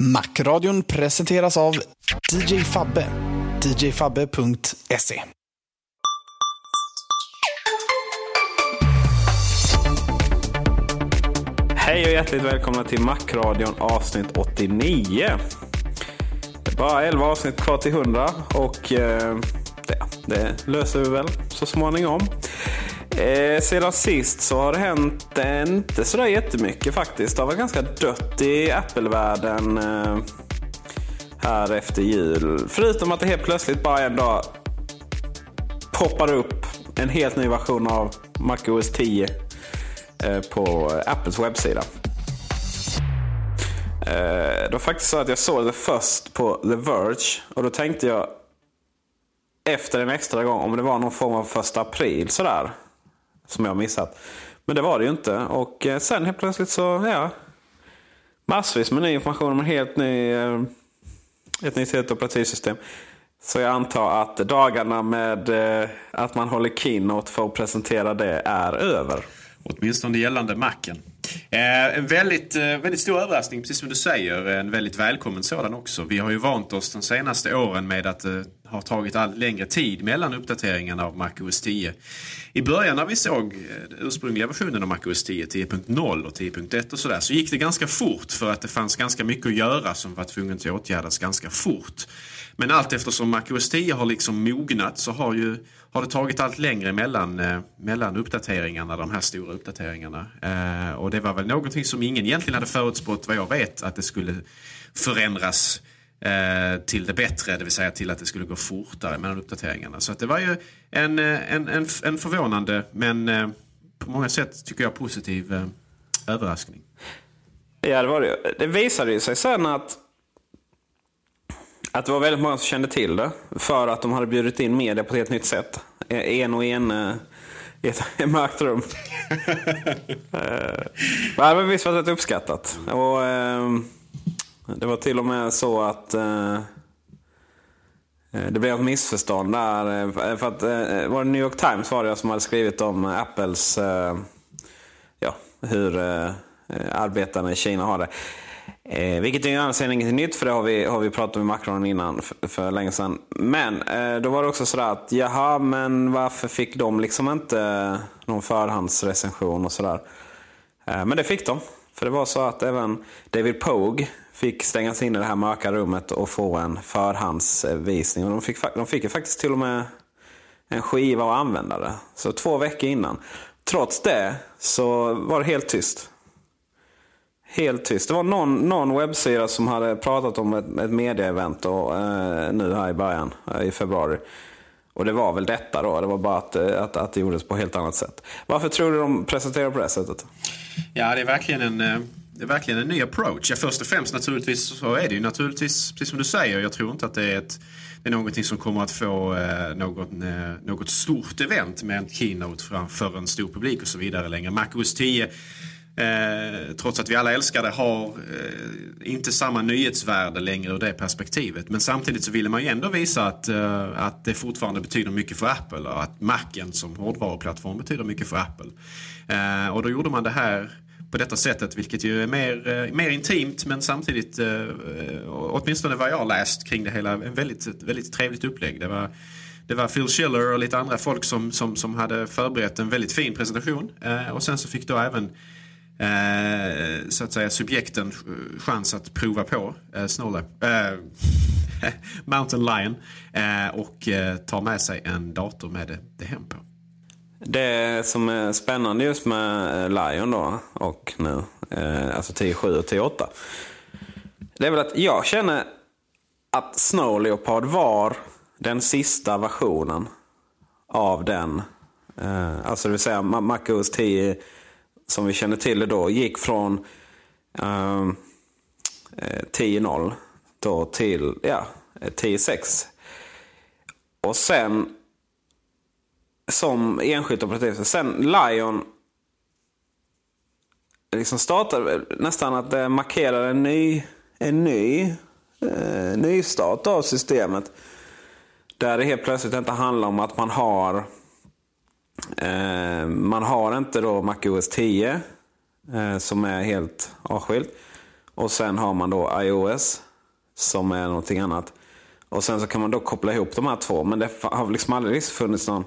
Macradion presenteras av DJ Fabbe. djfabbe.se Hej och hjärtligt välkomna till Macradion avsnitt 89. Det är bara 11 avsnitt kvar till 100 och eh, det, det löser vi väl så småningom. Eh, sedan sist så har det hänt eh, inte sådär jättemycket faktiskt. Det har varit ganska dött i Apple-världen eh, här efter jul. Förutom att det helt plötsligt bara en dag poppar upp en helt ny version av MacOS 10 eh, på Apples webbsida. Eh, Det var faktiskt så att jag såg det först på The Verge och då tänkte jag efter en extra gång om det var någon form av första april sådär. Som jag missat. Men det var det ju inte. Och eh, sen helt plötsligt så, ja. Massvis med ny information om en helt ny, eh, ett nytt helt operativsystem. Så jag antar att dagarna med eh, att man håller keynote för att presentera det är över. Åtminstone gällande Macen. Eh, en väldigt, eh, väldigt stor överraskning, precis som du säger. En väldigt välkommen sådan också. Vi har ju vant oss de senaste åren med att eh, har tagit allt längre tid mellan uppdateringarna av MacOS 10. I början när vi såg den ursprungliga versionen av MacOS 10, 10.0 och 10.1 och sådär, så gick det ganska fort för att det fanns ganska mycket att göra som var tvungen att åtgärdas ganska fort. Men allt eftersom MacOS 10 har liksom mognat så har, ju, har det tagit allt längre mellan, eh, mellan uppdateringarna, de här stora uppdateringarna. Eh, och det var väl någonting som ingen egentligen hade förutspått vad jag vet att det skulle förändras till det bättre, det vill säga till att det skulle gå fortare mellan uppdateringarna. Så att det var ju en, eh, en, en, en förvånande men eh, på många sätt tycker jag positiv eh, överraskning. Ja, det var det. Det visade ju sig sen att, att det var väldigt många som kände till det. För att de hade bjudit in media på ett helt nytt sätt. En och en eh, i ett mörkt rum. Eh, det var visst var det uppskattat. Och, eh, det var till och med så att eh, eh det blev ett missförstånd där. Eh, för att, eh, var det New York Times var det som hade skrivit om Apples, eh, ja, hur eh, arbetarna i Kina har det. Eh, vilket är ju annars inget nytt för det har vi, har vi pratat med Macron innan för, för länge sedan. Men eh, då var det också sådär att jaha, men varför fick de liksom inte någon förhandsrecension och sådär. Eh, men det fick de. För det var så att även David Pogue fick stängas in i det här mörka rummet och få en förhandsvisning. Och de fick, de fick ju faktiskt till och med en skiva att använda det. Så två veckor innan. Trots det så var det helt tyst. Helt tyst. Det var någon, någon webbsida som hade pratat om ett, ett medieevent eh, nu här i början, eh, i februari. Och det var väl detta då, det var bara att, eh, att, att det gjordes på ett helt annat sätt. Varför tror du de presenterar på det sättet? Ja, det är verkligen en, eh, det är verkligen en ny approach. Ja, först och främst naturligtvis så är det ju naturligtvis, precis som du säger, jag tror inte att det är, ett, det är någonting som kommer att få eh, något, eh, något stort event med en keynote för, en stor publik och så vidare längre. MacOS 10 eh, trots att vi alla älskar det, har eh, inte samma nyhetsvärde längre ur det perspektivet. Men samtidigt så ville man ju ändå visa att, eh, att det fortfarande betyder mycket för Apple och att Macen som hårdvaruplattform betyder mycket för Apple. Eh, och då gjorde man det här på detta sättet vilket ju är mer, eh, mer intimt men samtidigt, eh, eh, åtminstone vad jag har läst kring det hela, en väldigt, väldigt trevligt upplägg. Det var, det var Phil Schiller och lite andra folk som, som, som hade förberett en väldigt fin presentation. Och sen så fick då även eh, så att säga subjekten chans att prova på eh, Snowlap, eh, Mountain Lion eh, och eh, ta med sig en dator med det, det hem på. Det som är spännande just med eh, Lion då och nu, eh, alltså 10.7 och 10.8. Det är väl att jag känner att Snow Leopard var den sista versionen av den. Eh, alltså det vill säga MacOS 10 som vi känner till det då gick från ehm, um, 10.0 då till ja, 10.6. Och sen som enskilt operativ. Sen Lion liksom startade nästan att det markerar en ny, en ny eh, nystart av systemet. Där det helt plötsligt inte handlar om att man har eh, man har inte då MacOS 10 eh, som är helt avskilt. Och sen har man då iOS som är någonting annat. Och sen så kan man då koppla ihop de här två. Men det har liksom aldrig liksom funnits någon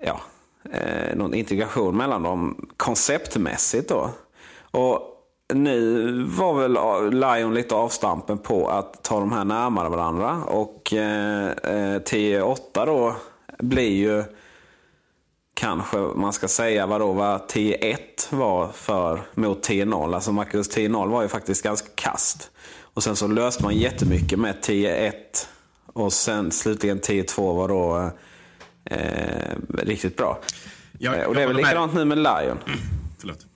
ja, eh, någon integration mellan dem konceptmässigt. Då. Och nu var väl Lion lite avstampen på att ta de här närmare varandra. Och eh, 10.8 eh, då blir ju kanske man ska säga vad då vad 10.1 var för mot 10.0. Alltså Makros 10-0 var ju faktiskt ganska kast. Och sen så löste man jättemycket med 10.1 och sen slutligen 10.2 var då eh, eh, riktigt bra. Jag, eh, och det är väl likadant med. nu med Lion. Mm. Förlåt.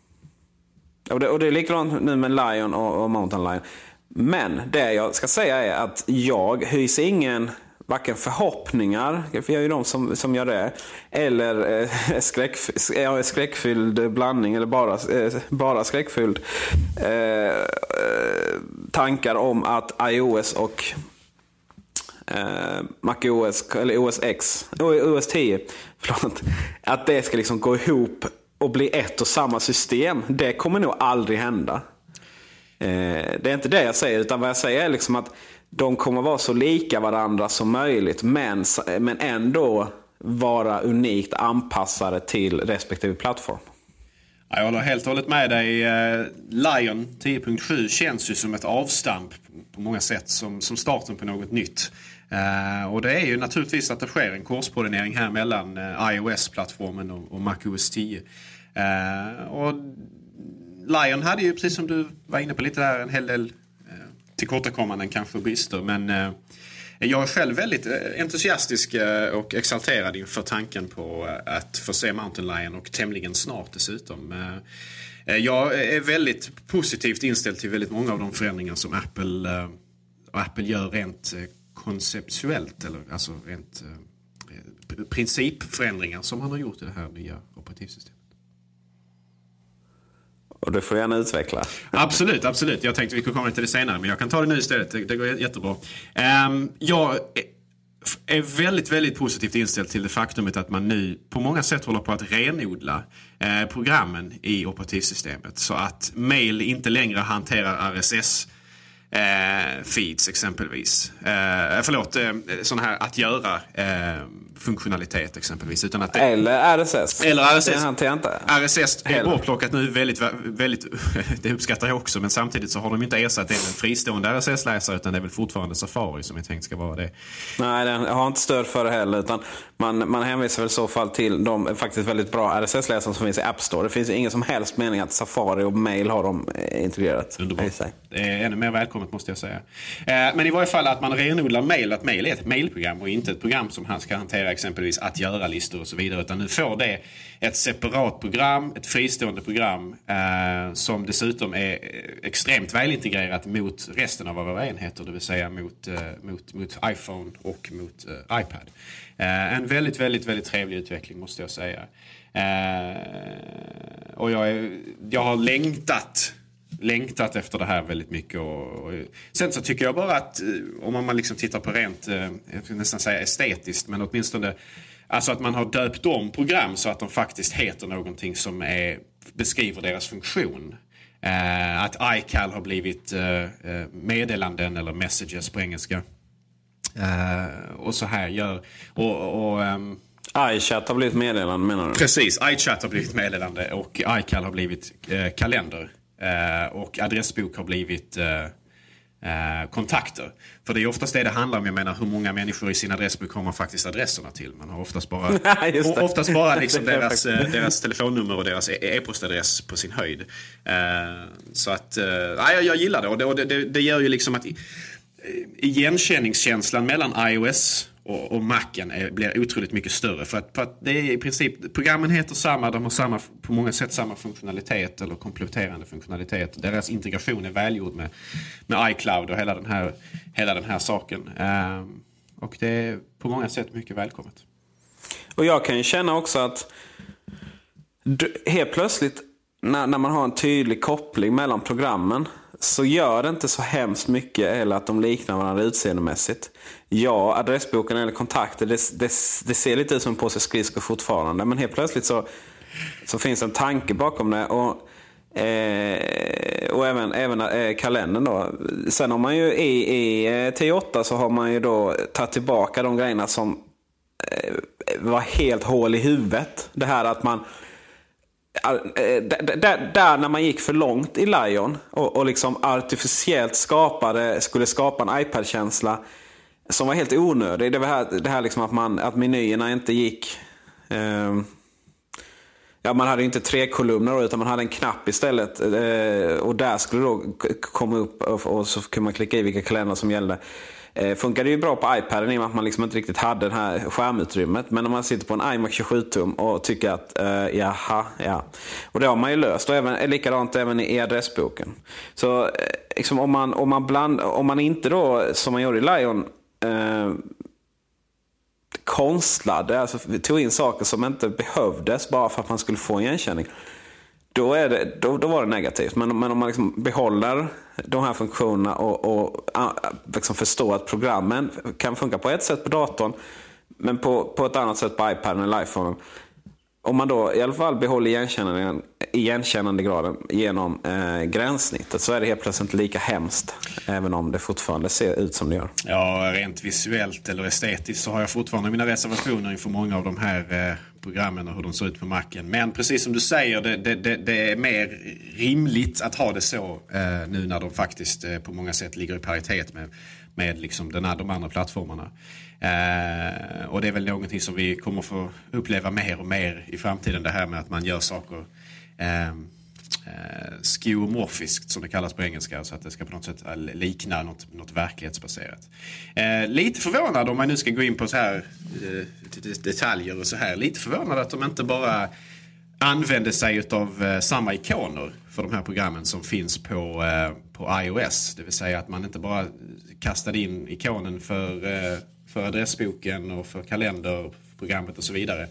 Och det, och det är likadant nu med Lion och, och Mountain Lion. Men det jag ska säga är att jag hyser ingen varken förhoppningar, för jag är ju de som, som gör det, eller eh, skräck, skräckfylld blandning, eller bara, eh, bara skräckfylld eh, eh tankar om att iOS och eh, MacOS, eller OS X, OS 10, förlåt, att det ska liksom gå ihop och bli ett och samma system. Det kommer nog aldrig hända. Eh, det är inte det jag säger, utan vad jag säger är liksom att de kommer vara så lika varandra som möjligt, men, men ändå vara unikt anpassade till respektive plattform. Jag håller helt och hållet med dig. Eh, Lion 10.7 känns ju som ett avstamp på många sätt, som, som starten på något nytt. Uh, och det är ju naturligtvis att det sker en korspollinering här mellan uh, iOS-plattformen och, och MacOS 10. Uh, eh, och Lion hade ju, precis som du var inne på lite där, en hel del uh, tillkortakommanden kanske brister. Men jag är själv väldigt entusiastisk och exalterad inför tanken på att få se Mountain Lion och tämligen snart dessutom. Jag är väldigt positivt inställd till väldigt många av de förändringar som Apple, Apple gör rent konceptuellt eller alltså rent eh, principförändringar som han har gjort i det här nya operativsystemet. Och det får gärna utveckla. Absolut, absolut. Jag tänkte vi kunde komma till det senare men jag kan ta det nu istället. Det, det går jättebra. Um, jag är väldigt, väldigt positivt inställd till det faktumet att man nu på många sätt håller på att renodla eh, programmen i operativsystemet. Så att mail inte längre hanterar RSS eh, feeds exempelvis. Eh, förlåt, eh, sån här att göra eh, funktionalitet exempelvis. Utan att det, eller RSS. Eller RSS. Det hanterar inte. RSS är bortplockat nu väldigt, väldigt, det uppskattar jag också. Men samtidigt så har de inte ersatt det med en fristående RSS-läsare utan det är väl fortfarande Safari som jag tänkt ska vara det. Nej, den har inte stöd för det heller. Utan man, man hänvisar väl i så fall till de faktiskt väldigt bra RSS-läsare som finns i App Store. Det finns ingen som helst mening att Safari och Mail har dem eh, integrerat. Underbart. Det är ännu mer välkommet måste jag säga. Eh, men i varje fall att man renodlar Mail. Att Mail är ett mailprogram och inte ett program som han ska hantera exempelvis att göra-listor och så vidare. Utan nu får det ett separat program, ett fristående program eh, som dessutom är extremt välintegrerat mot resten av våra enheter. Det vill säga mot, eh, mot, mot iPhone och mot eh, iPad. Eh, en väldigt, väldigt, väldigt trevlig utveckling måste jag säga. Eh, och jag, är, jag har längtat längtat efter det här väldigt mycket. Och, och, sen så tycker jag bara att om man liksom tittar på rent, jag ska nästan säga estetiskt, men åtminstone Alltså att man har döpt om program så att de faktiskt heter någonting som är, beskriver deras funktion. Uh, att iCal har blivit uh, meddelanden eller messages på engelska. Uh, och så här gör... Och, och, um, iChat har blivit meddelande menar du? Precis, iChat har blivit meddelande och iCal har blivit kalender. Och adressbok har blivit eh, kontakter. För det är oftast det det handlar om. Jag menar hur många människor i sin adressbok har man faktiskt adresserna till. Man har oftast bara, oftast bara liksom deras, eh, deras telefonnummer och deras e- e-postadress på sin höjd. Eh, så att, eh, jag, jag gillar det och det, det, det gör ju liksom att igenkänningskänslan mellan iOS och, och Macen är, blir otroligt mycket större. För att, för att, det är i princip, programmen heter samma, de har samma, på många sätt samma funktionalitet eller kompletterande funktionalitet. Deras integration är välgjord med, med iCloud och hela den här, hela den här saken. Um, och det är på många sätt mycket välkommet. Och jag kan ju känna också att helt plötsligt när, när man har en tydlig koppling mellan programmen så gör det inte så hemskt mycket eller att de liknar varandra utseendemässigt. Ja, adressboken eller kontakter, det, det, det ser lite ut som en påse skridskor fortfarande. Men helt plötsligt så, så finns en tanke bakom det. Och, eh, och även, även eh, kalendern då. Sen har man ju i, i eh, T8 så har man ju då tagit tillbaka de grejerna som eh, var helt hål i huvudet. Det här att man Eh, där, där, när man gick för långt i Lion och, och liksom artificiellt skapade, skulle skapa en iPad-känsla som var helt onödig. Det var här, det här liksom att, man, att menyerna inte gick... Eh, ja, man hade inte tre kolumner utan man hade en knapp istället. Eh, och där skulle det då komma upp och, och så kunde man klicka i vilka kalendrar som gällde. Eh, funkade ju bra på iPaden i och med att man liksom inte riktigt hade det här skärmutrymmet. Men om man sitter på en iMac 27-tum och tycker att eh, jaha, ja. Och det har man ju löst. Och även, likadant även i adressboken. Så eh, liksom om, man, om, man bland, om man inte då, som man gjorde i Lion, eh, konstlade, alltså tog in saker som inte behövdes bara för att man skulle få en igenkänning. Då, är det, då, då var det negativt. Men, men om man liksom behåller de här funktionerna och, och liksom förstår att programmen kan funka på ett sätt på datorn men på, på ett annat sätt på iPaden eller iPhone. Om man då i alla fall behåller igenkännande, igenkännandegraden genom eh, gränssnittet så är det helt plötsligt inte lika hemskt. Även om det fortfarande ser ut som det gör. Ja, rent visuellt eller estetiskt så har jag fortfarande mina reservationer inför många av de här eh, programmen och hur de ser ut på macken. Men precis som du säger, det, det, det, det är mer rimligt att ha det så eh, nu när de faktiskt eh, på många sätt ligger i paritet med, med liksom den här, de andra plattformarna. Eh, och det är väl någonting som vi kommer få uppleva mer och mer i framtiden. Det här med att man gör saker ehm, eh, skeuomorfiskt som det kallas på engelska. Så att det ska på något sätt eh, likna något, något verklighetsbaserat. Eh, lite förvånad om man nu ska gå in på så här eh, detaljer och så här. Lite förvånad att de inte bara använder sig av eh, samma ikoner för de här programmen som finns på, eh, på iOS. Det vill säga att man inte bara kastade in ikonen för, eh, för adressboken och för kalenderprogrammet och så vidare.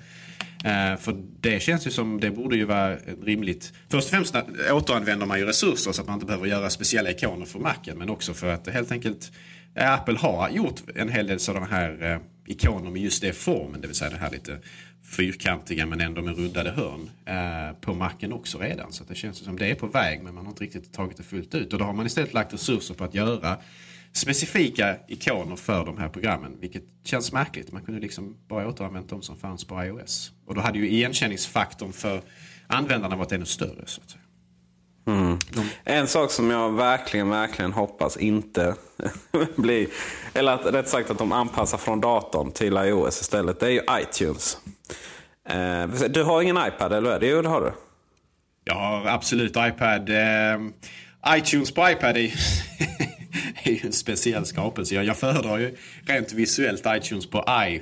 Eh, för det känns ju som det borde ju vara rimligt. Först och främst återanvänder man ju resurser så att man inte behöver göra speciella ikoner för Macen. Men också för att helt enkelt eh, Apple har gjort en hel del sådana här eh, ikoner med just det formen. Det vill säga det här lite fyrkantiga men ändå med rundade hörn eh, på Macen också redan. Så det känns som det är på väg men man har inte riktigt tagit det fullt ut. Och då har man istället lagt resurser på att göra specifika ikoner för de här programmen. Vilket känns märkligt. Man kunde liksom bara återanvänt de som fanns på iOS. Och då hade ju igenkänningsfaktorn för användarna varit ännu större. Så att säga. Mm. De... En sak som jag verkligen, verkligen hoppas inte blir, eller att, rätt sagt att de anpassar från datorn till iOS istället, det är ju iTunes. Eh, du har ingen iPad, eller hur? Jo, det har du. Jag har absolut iPad. Eh, iTunes på iPad är är ju en speciell skapelse. Jag, jag föredrar ju rent visuellt iTunes på I, i-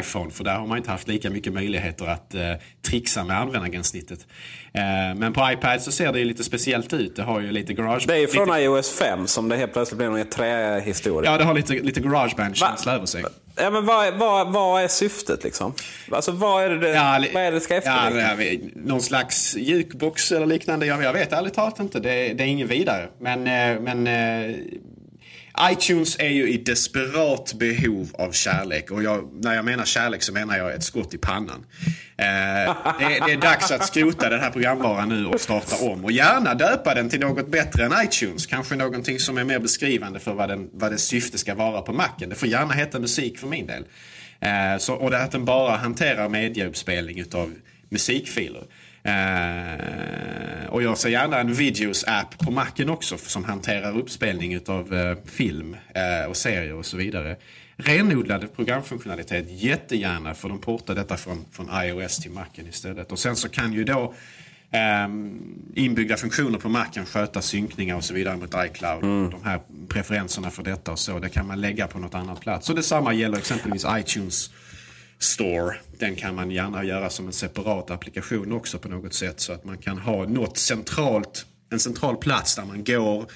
iPhone för där har man inte haft lika mycket möjligheter att eh, trixa med användargränssnittet. Eh, men på iPad så ser det ju lite speciellt ut. Det har ju lite garage... Det är ju från lite, iOS 5 som det helt plötsligt blir någon trähistoria. Ja, det har lite, lite garageband-känsla över sig. Ja, men vad, är- vad, vad är syftet liksom? Alltså vad är det, Ja, vad är det ska ja, efterlikna? vi- Någon slags jukebox eller liknande. Jag, jag vet ärligt talat inte. Det, det är ingen vidare. Men, eh, men eh, iTunes är ju i desperat behov av kärlek. Och jag, när jag menar kärlek så menar jag ett skott i pannan. Eh, det, det är dags att skrota den här programvaran nu och starta om. Och gärna döpa den till något bättre än iTunes. Kanske någonting som är mer beskrivande för vad, den, vad dess syfte ska vara på macken. Det får gärna heta musik för min del. Eh, så, och det att den bara hanterar medieuppspelning utav musikfiler. Eh, och jag ser gärna en videos-app på macken också som hanterar uppspelning utav eh, film eh, och serier och så vidare. Renodlad programfunktionalitet jättegärna för de portar detta från, från iOS till macken istället. Och sen så kan ju då ehm, inbyggda funktioner på macken sköta synkningar och så vidare mot iCloud. De här preferenserna för detta och så, det kan man lägga på något annat plats. Och detsamma gäller exempelvis iTunes Store. Den kan man gärna göra som en separat applikation också på något sätt. Så att man kan ha något centralt, en central plats där man går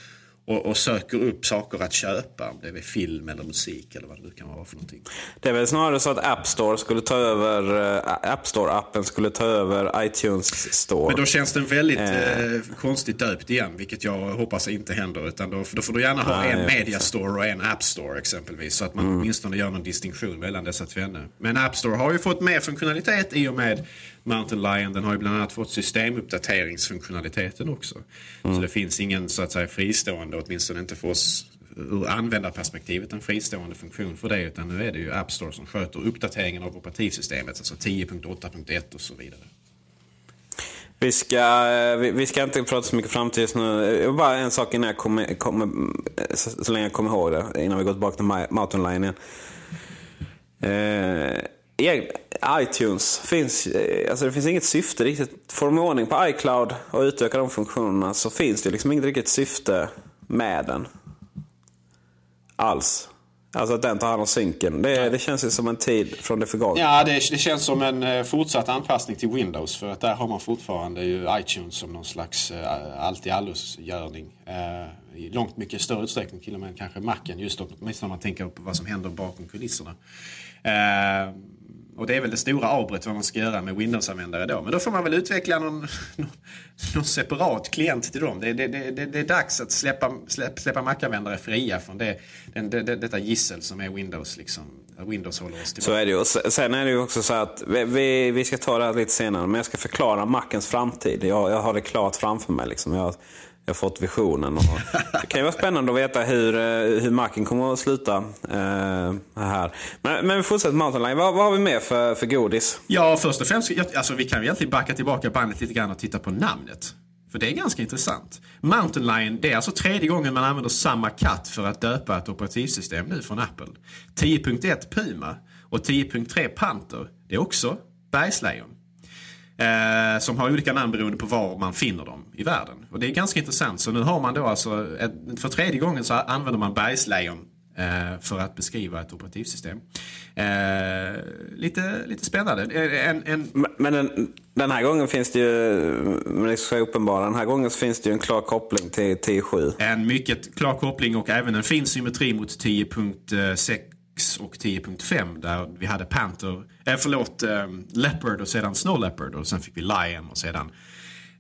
och, och söker upp saker att köpa. Om det är film eller musik eller vad det nu kan vara för någonting. Det är väl snarare så att App Store skulle ta över, eh, App Store-appen skulle ta över iTunes Store. Men då känns den väldigt eh, konstigt döpt igen, vilket jag hoppas inte händer. Utan då, då får du gärna ha Nej, en Media Store och en App Store exempelvis. Så att man åtminstone gör någon distinktion mellan dessa tvenne. Men App Store har ju fått mer funktionalitet i och med Mountain Lion. Den har ju bland annat fått systemuppdateringsfunktionaliteten också. Så det finns ingen så att säga fristående, åtminstone inte för oss ur användarperspektivet en fristående funktion för det. Utan nu är det ju App Store som sköter uppdateringen av operativsystemet. Alltså 10.8.1 och så vidare. Vi ska, vi, vi ska inte prata så mycket framtid nu. Bara en sak innan jag kommer, kommer, så, så länge jag kommer ihåg det. Innan vi går tillbaka till Mountain Lion igen. Eh, iTunes finns, eh, alltså det finns inget syfte riktigt. Får de ordning på iCloud och utöka de funktionerna så finns det liksom inget riktigt syfte med den. Alls. Alltså att den tar hand om synken. Det, det känns ju som en tid från det förgångna. Ja, det, det känns som en eh, fortsatt anpassning till Windows. För att där har man fortfarande ju iTunes som någon slags eh, allt i allosgörning. Eh, I långt mycket större utsträckning till och med kanske Macen. Just åtminstone om man tänker på vad som händer bakom kulisserna. Eh, och det är väl det stora avbrätt vad man ska göra med Windows-användare då. Men då får man väl utveckla någon, någon, någon separat klient till dem. Det, det, det, det, är dags att släppa, släpp, släppa Mac-användare fria från det, den, det, det, detta gissel som är Windows. Liksom. Windows håller oss tillbaka. Så är det ju. Sen är det ju också så att vi, vi, vi ska ta det här lite senare, men jag ska förklara Macens framtid. Jag, jag har det klart framför mig. Liksom. Jag, jag har fått visionen. Och det kan ju vara spännande att veta hur, eh, hur marken kommer att sluta eh, här. Men, men vi fortsätter med Mountain Vad, vad har vi mer för, för godis? Ja, först och främst, alltså, vi kan ju egentligen backa tillbaka bandet lite grann och titta på namnet. För det är ganska intressant. Mountain Lion, det är alltså tredje gången man använder samma katt för att döpa ett operativsystem nu från Apple. 10.1 Puma och 10.3 Panther, det är också bergslejon. Eh, som har olika namn beroende på var man finner dem i världen. Och det är ganska intressant. Så nu har man då alltså, ett, för tredje gången så använder man bergslejon eh, för att beskriva ett operativsystem. Eh, lite, lite spännande. Eh, En, en, Men- Men den, den här gången finns det ju, men det är så uppenbara, den här gången så finns det ju en klar koppling till 10.7. en mycket klar koppling och även en fin symmetri mot 10.6 och 10.5 där vi hade Panther, eh, förlåt, eh, Leopard och sedan Snow Leopard och sen fick vi Lion och sedan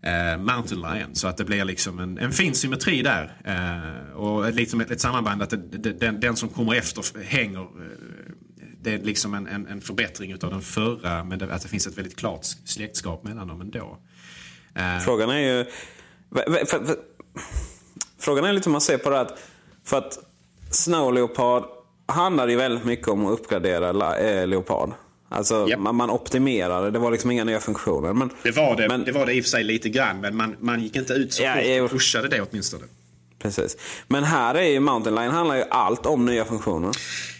eh, Mountain Lion. Så att det blir liksom en, en fin symmetri där. Eh, och liksom ett, ett sammanband att det, det, den, den som kommer efter hänger eh, det är liksom en, en, en förbättring utav den förra men det, att det finns ett väldigt klart släktskap mellan dem ändå. Eh, Frågan är ju... för- för- för- Frågan är lite hur man ser på det att, för att Snow Leopard handlar ju väldigt mycket om att uppgradera la- eh, Leopard. Alltså Japp. man, man optimerade, det var liksom inga nya funktioner. Men, Det var det, Men- det var det i och för sig lite grann, men man, man gick inte ut så Ja, hårt och pushade det åtminstone. Precis. Men här är ju Mountain Lion handlar ju allt om nya funktioner.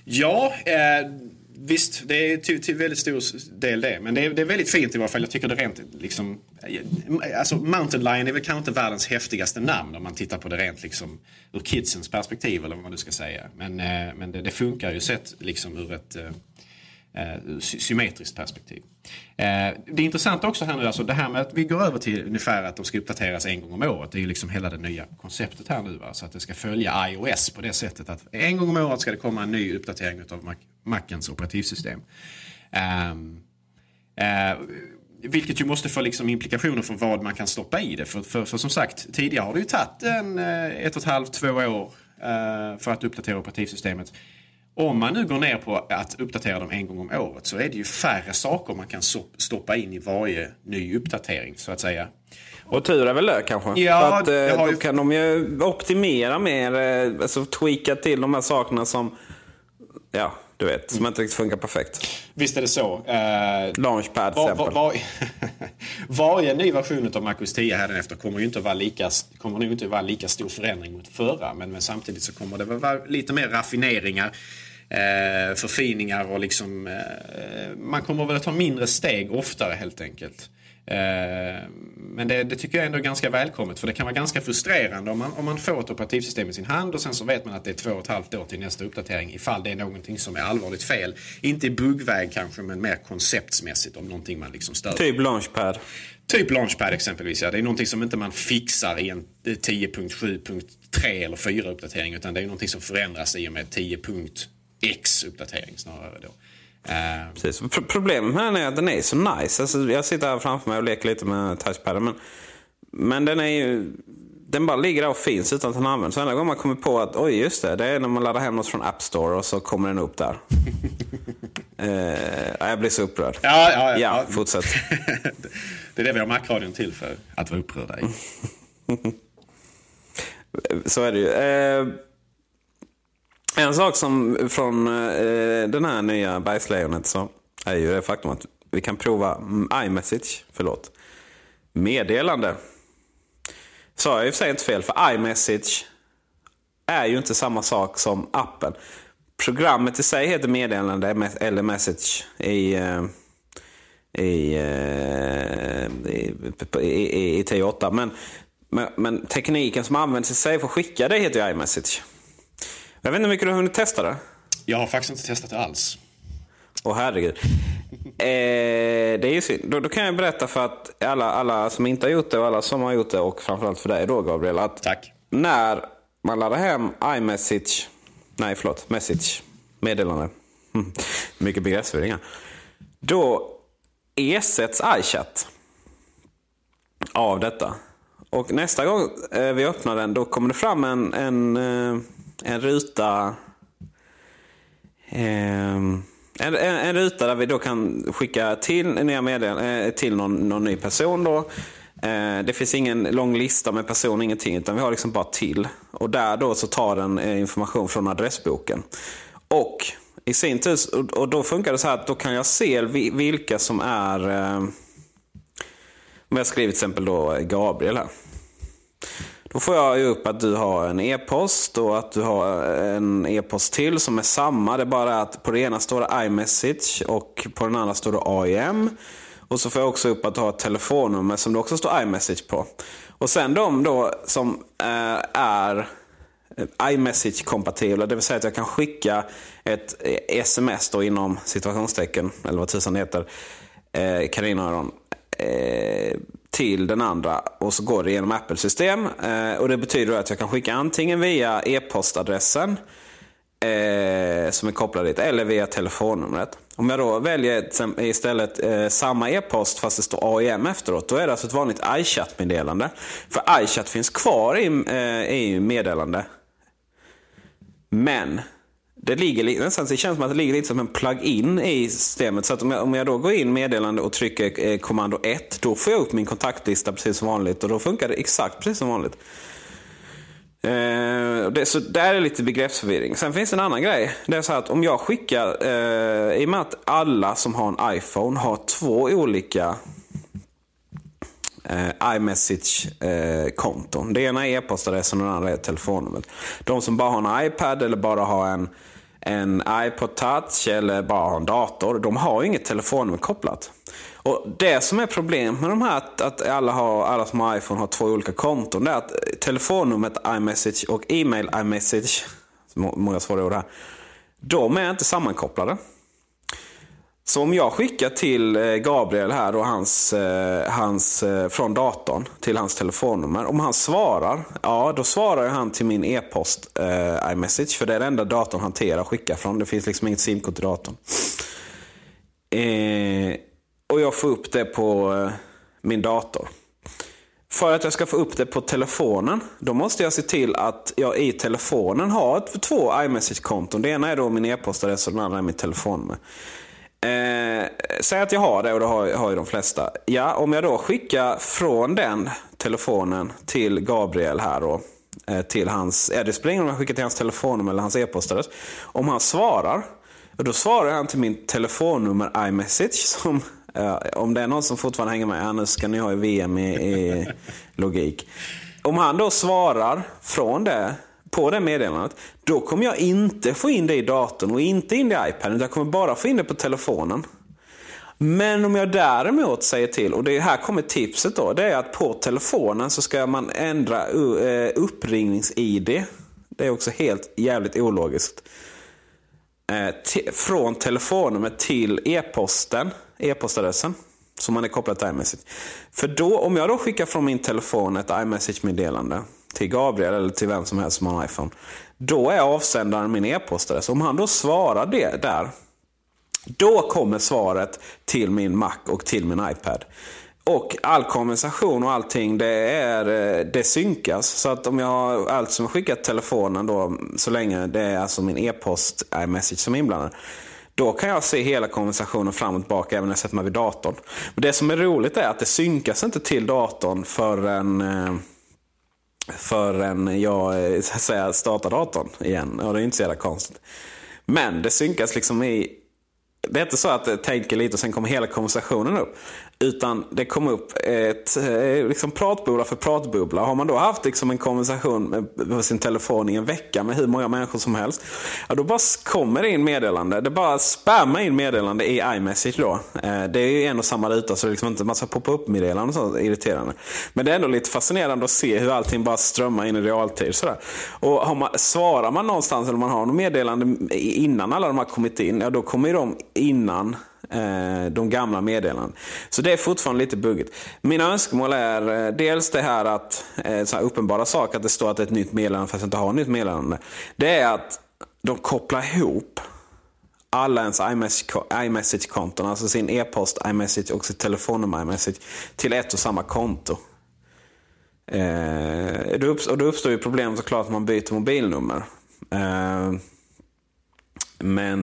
Ja, eh, visst, det är till, till väldigt stor del det. Men det är, det är väldigt fint i varje fall. Jag tycker det rent liksom... eh, Alltså Mountain Lion är väl kanske inte världens häftigaste namn om man tittar på det rent liksom ur kidsens perspektiv eller vad man nu ska säga. Men, eh, men det, det funkar ju sett liksom ur ett... eh, eh, symmetriskt perspektiv. Eh, det är intressant också här nu, alltså det här med att vi går över till ungefär att de ska uppdateras en gång om året. Det är ju liksom hela det nya konceptet här nu. Va? Så att det ska följa iOS på det sättet att en gång om året ska det komma en ny uppdatering av Mac Macens operativsystem. Ehm, eh, vilket ju måste få liksom implikationer för vad man kan stoppa i det. För, för, för som sagt, tidigare har det ju tagit en, eh, ett och ett halvt, två år eh, för att uppdatera operativsystemet. Om man nu går ner på att uppdatera dem en gång om året så är det ju färre saker man kan stoppa in i varje ny uppdatering så att säga. Och tur är väl det kanske? Ja, att, eh, då ju... kan de ju optimera mer, eh, alltså tweaka till de här sakerna som, ja, du vet, som inte riktigt funkar perfekt. Visst är det så. Uh, Launchpad till var, exempel. Var, var, varje ny version av MacOS 10 hädanefter kommer ju inte att vara lika, kommer nog inte att vara lika stor förändring mot förra. Men, men samtidigt så kommer det vara lite mer raffineringar. Eh, förfiningar och liksom... Eh, man kommer väl att ta mindre steg oftare helt enkelt. Eh, men det, det, tycker jag ändå är ganska välkommet för det kan vara ganska frustrerande om man, om man får ett operativsystem i sin hand och sen så vet man att det är två och ett halvt år till nästa uppdatering ifall det är någonting som är allvarligt fel. Inte i buggväg kanske men mer konceptsmässigt om någonting man liksom stör. Typ Launchpad. Typ Launchpad exempelvis. Ja. Det är någonting som inte man fixar i en 10.7.3 eller 4 uppdatering utan det är någonting som förändras i och med 10. X-uppdatering snarare då. Uh, Precis. Problemet med den är att den är så nice. Alltså, jag sitter här framför mig och leker lite med touchpaden. Men, men den är ju... Den bara ligger där och finns utan att den används. Så enda gången man kommer på att oj just det, det är när man laddar hem något från App Store och så kommer den upp där. uh, jag blir så upprörd. Ja, ja, ja. ja fortsätt. det är det vi har Macradion till för, att vara upprörda i. så är det ju. Uh, en sak som från eh, den här nya bergslejonet så är ju det faktum att vi kan prova iMessage, förlåt, meddelande. Sa jag i och för sig inte fel, för iMessage är ju inte samma sak som appen. Programmet i sig heter meddelande eller message i, eh, i, eh, i, i, i, i T8. Men, men, men, tekniken som används i sig för att skicka det heter ju iMessage. Jag vet inte hur mycket du har hunnit testa det? Jag har faktiskt inte testat det alls. Åh oh, herregud. eh, det är ju synd. Då, då, kan jag berätta för att alla, alla som inte har gjort det och alla som har gjort det och framförallt för dig då Gabriel. Att Tack. När man laddar hem iMessage, nej förlåt, message, meddelande. Mm. Mycket begreppsförvirringar. Då ersätts iChat av detta. Och nästa gång eh, vi öppnar den då kommer det fram en, en eh, en ruta ehm, en, en, en, ruta där vi då kan skicka till, nya medel, eh, till någon, någon ny person. Då. Eh, det finns ingen lång lista med person, ingenting, utan vi har liksom bara till. Och där då så tar den eh, information från adressboken. Och i sin tur, och då funkar det så här att då kan jag se vilka som är, om jag skriver till exempel då Gabriel här. Då får jag upp att du har en e-post och att du har eh, en e-post till som är samma. Det är bara att på det ena står det iMessage och på den andra står det AIM. Och så får jag också upp att du har ett telefonnummer som det också står iMessage på. Och sen de då som eh, är eh, iMessage-kompatibla, det vill säga att jag kan skicka ett sms då inom situationstecken, eller vad tusan det heter, eh, Aron. Eh, till den andra och så går det genom Apple-system. Eh, och Det betyder att jag kan skicka antingen via e-postadressen eh, som är kopplad dit eller via telefonnumret. Om jag då väljer istället eh, samma e-post fast det står AIM efteråt, då är det alltså ett vanligt iChat-meddelande. För iChat finns kvar i, eh, i meddelande. Men det, ligger, nästan, det känns som att det ligger lite som en plug-in i systemet. Så att om jag, om jag då går in meddelande och trycker eh, kommando 1, då får jag upp min kontaktlista precis som vanligt. Och då funkar det exakt precis som vanligt. Eh, det, så där är lite begreppsförvirring. Sen finns det en annan grej. Det är så att om jag skickar, eh, i och med att alla som har en iPhone har två olika eh, iMessage-konton. Eh, det ena är e-postadressen och det andra är telefonnumret. De som bara har en iPad eller bara har en en iPod touch eller bara har en dator. De har ju inget telefonnummer kopplat. Och Det som är problemet med de här, att, att alla, har, alla som har iPhone har två olika konton, det är att telefonnumret iMessage och e-mail iMessage, många svåra ord här, de är inte sammankopplade. Så om jag skickar till eh, Gabriel här och hans, eh, hans, eh, från datorn till hans telefonnummer. Om han svarar, ja då svarar han till min e-post eh, iMessage. För det är det enda datorn hanterar och skickar från. Det finns liksom inget simkort i datorn. Eh, och jag får upp det på eh, min dator. För att jag ska få upp det på telefonen, då måste jag se till att jag i telefonen har ett, två iMessage-konton. Det ena är då min e-postadress och den andra är mitt telefonnummer. Eh, säg att jag har det och det har, har ju de flesta. Ja, om jag då skickar från den telefonen till Gabriel här då. Eh, till hans, ja, det spelar ingen roll om jag skickar till hans telefonnummer eller hans e-postadress. Om han svarar, då svarar han till min telefonnummer iMessage. Som, eh, om det är någon som fortfarande hänger med, annars nu ska ni ha i VM i, i logik. Om han då svarar från det på det meddelandet, då kommer jag inte få in det i datorn och inte in det i iPaden. Jag kommer bara få in det på telefonen. Men om jag däremot säger till, och det här kommer tipset då, det är att på telefonen så ska man ändra eh, uppringnings-ID. Det är också helt jävligt ologiskt. Eh, från telefonnumret till e-posten, e-postadressen som man är kopplad till iMessage. För då, om jag då skickar från min telefon ett iMessage-meddelande till Gabriel eller till vem som helst som har en iPhone. Då är avsändaren min e-postadress. Om han då svarar det där, då kommer svaret till min Mac och till min iPad. Och all konversation och allting det, är, eh, det synkas. Så att om jag har allt som skickat telefonen då, så länge det är alltså min e-post iMessage som är inblandad. Då kan jag se hela konversationen fram och tillbaka även när jag sätter mig vid datorn. Men det som är roligt är att det synkas inte till datorn förrän eh, förrän jag eh, så att säga, startar datorn igen. Och det är inte så jävla konstigt. Men det synkas liksom i... Det är inte så att det tänker lite och sen kommer hela konversationen upp. Utan det kom upp ett eh, liksom pratbubbla för pratbubbla. Har man då haft liksom en konversation på sin telefon i en vecka med hur många människor som helst. Ja, då bara kommer det in meddelande. Det bara spammar in meddelande i iMessage då. Eh, det är ju en och samma ruta så det är liksom inte en massa pop up-meddelanden och sånt irriterande. Men det är ändå lite fascinerande att se hur allting bara strömmar in i realtid. Sådär. Och har man, svarar man någonstans eller man har något meddelande innan alla de har kommit in. Ja, då kommer ju de innan Eh, de gamla meddelandena. Så det är fortfarande lite buggigt. Mina önskemål är eh, dels det här att, eh, så här uppenbara saker, att det står att det är ett nytt meddelande fast jag inte har ett nytt meddelande. Det är att de kopplar ihop alla ens iMessage-konton, alltså sin e-post iMessage och sitt telefonnummer iMessage till ett och samma konto. Eh, och då uppstår ju problem såklart om man byter mobilnummer. Eh, men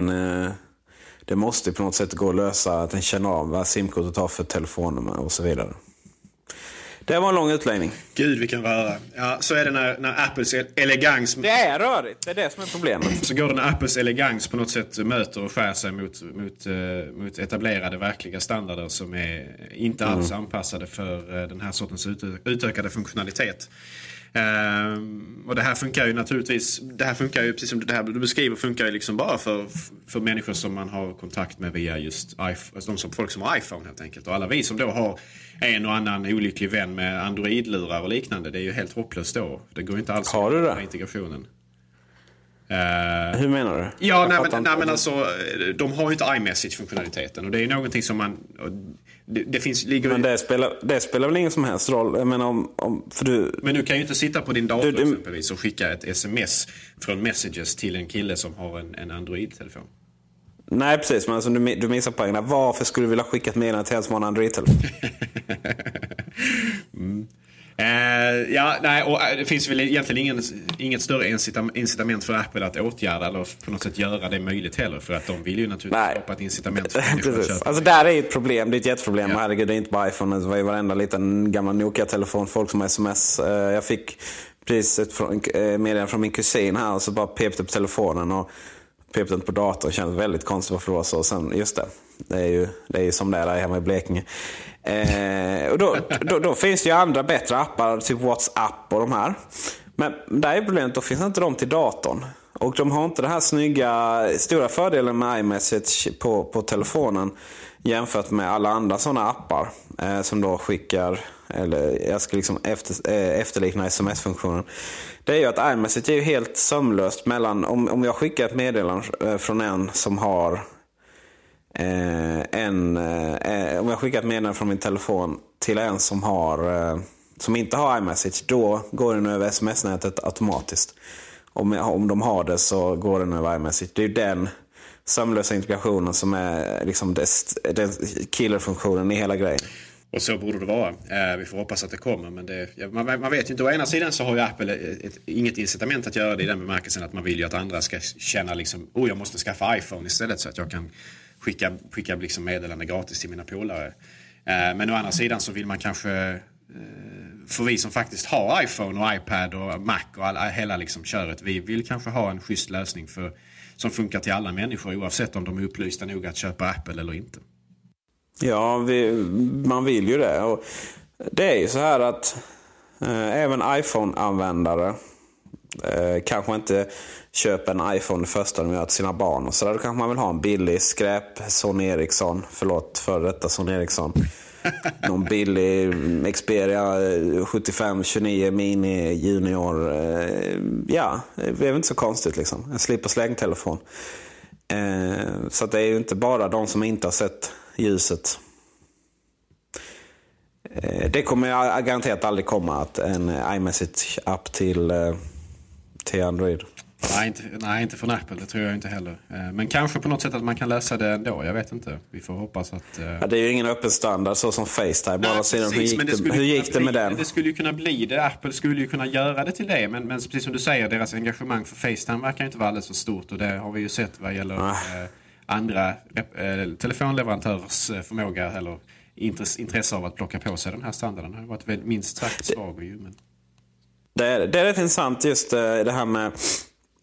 Eh, det måste på något sätt gå att lösa att den känner av vad simkortet har för telefonnummer och så vidare. Det var en lång utläggning. Gud vilken röra. Ja, så är det när, när Apples elegans... Det är rörigt, det är det som är problemet. Så går det när Apples elegans på något sätt möter och skär sig mot, mot, uh, mot etablerade verkliga standarder som är inte alls mm. anpassade för uh, den här sortens utö utökade funktionalitet. Um, och det här funkar ju naturligtvis, det här funkar ju precis som det här du beskriver funkar ju liksom bara för, för människor som man har kontakt med via just iPhone, alltså de som, folk som har iPhone helt enkelt. Och alla vi som då har en och annan olycklig vän med Android-lurar och liknande, det är ju helt hopplöst då. Det går inte alls har du det? integrationen. Uh, Hur menar du? Ja, nej men, nej men, alltså, de har ju inte iMessage-funktionaliteten och det är ju någonting som man... Det, det finns, ligger... Men det spelar, det spelar väl ingen som helst roll? Menar om, om, för du... Men du kan ju inte sitta på din dator du, exempelvis och skicka ett sms från Messages till en kille som har en, en Android-telefon. Nej, precis. Men alltså, du, du missar poängen. Varför skulle du vilja skicka ett meddelande till en som har en Android-telefon? mm. Uh, ja, nej, och eh, det finns väl egentligen ingen, inget större incitament för Apple att åtgärda eller på något sätt göra det möjligt heller. För att de vill ju naturligtvis nej. skapa ett incitament för människor att köpa. Alltså där är ett problem, det är ett jätteproblem. Ja. Herregud, det är inte bara iPhone, det var ju varenda liten gammal Nokia-telefon, folk som sms. Uh, jag fick precis ett meddelande från min kusin här och så bara pep det på telefonen. Och pep inte på datorn. känns väldigt konstigt varför det var så. Sen, just det, det är ju, det är ju som det är där hemma i Blekinge. Eh, och då, då, då, finns det ju andra bättre appar, typ WhatsApp och de här. Men där är problemet, då finns inte de till datorn. Och de har inte den här snygga, stora fördelen med iMessage på, på telefonen jämfört med alla andra sådana appar eh, som då skickar, eller jag ska liksom efter, eh, efterlikna sms-funktionen. Det är ju att iMessage är ju helt sömlöst mellan, om, om jag skickar ett meddelande eh, från en som har Eh, en, eh, eh, om jag skickar ett meddelande från min telefon till en som, har, eh, som inte har iMessage, då går den över sms-nätet automatiskt. Om, om de har det så går den över iMessage. Det är ju den sömlösa integrationen som är liksom den killerfunktionen i hela grejen. Och så borde det vara. Eh, vi får hoppas att det kommer. Men det, man, man, vet ju inte. Å ena sidan så har ju Apple ett, ett, inget incitament att göra det i den bemärkelsen att man vill ju att andra ska känna liksom, oh jag måste skaffa iPhone istället så att jag kan skicka, skicka liksom meddelande gratis till mina polare. Eh, men å andra sidan så vill man kanske eh, för vi som faktiskt har iPhone och iPad och Mac och alla, hela liksom köret. Vi vill kanske ha en schysst lösning för, som funkar till alla människor oavsett om de är upplysta nog att köpa Apple eller inte. Ja, vi, man vill ju det. Och det är ju så här att eh, även iPhone-användare eh, kanske inte köper en iPhone det första de gör till sina barn. Och så där, då kanske man vill ha en billig skräp Sony Ericsson. Förlåt för detta Sony Ericsson. Någon billig Xperia eh, 7529 Mini Junior. Eh, ja, det är väl inte så konstigt liksom. En slip och släng-telefon. Eh, så det är ju inte bara de som inte har sett ljuset. Det kommer jag garanterat aldrig komma, att en iMessage-app till, till Android. Nej inte, nej, inte från Apple. Det tror jag inte heller. Eh, men kanske på något sätt att man kan lösa det ändå. Jag vet inte. Vi får hoppas att... Uh... Ja, det är ju ingen öppen standard så som Facetime. Nej, precis, hur gick, det, hur gick det med bli, den? Det skulle ju kunna bli det. Apple skulle ju kunna göra det till det. Men, men precis som du säger, deras engagemang för Facetime verkar inte vara alldeles för stort. Och det har vi ju sett vad gäller uh, andra uh, telefonleverantörers förmåga eller intresse av att plocka på sig den här standarden. Det har varit minst sagt svag. Ju, men... det, är, det är rätt intressant just det här med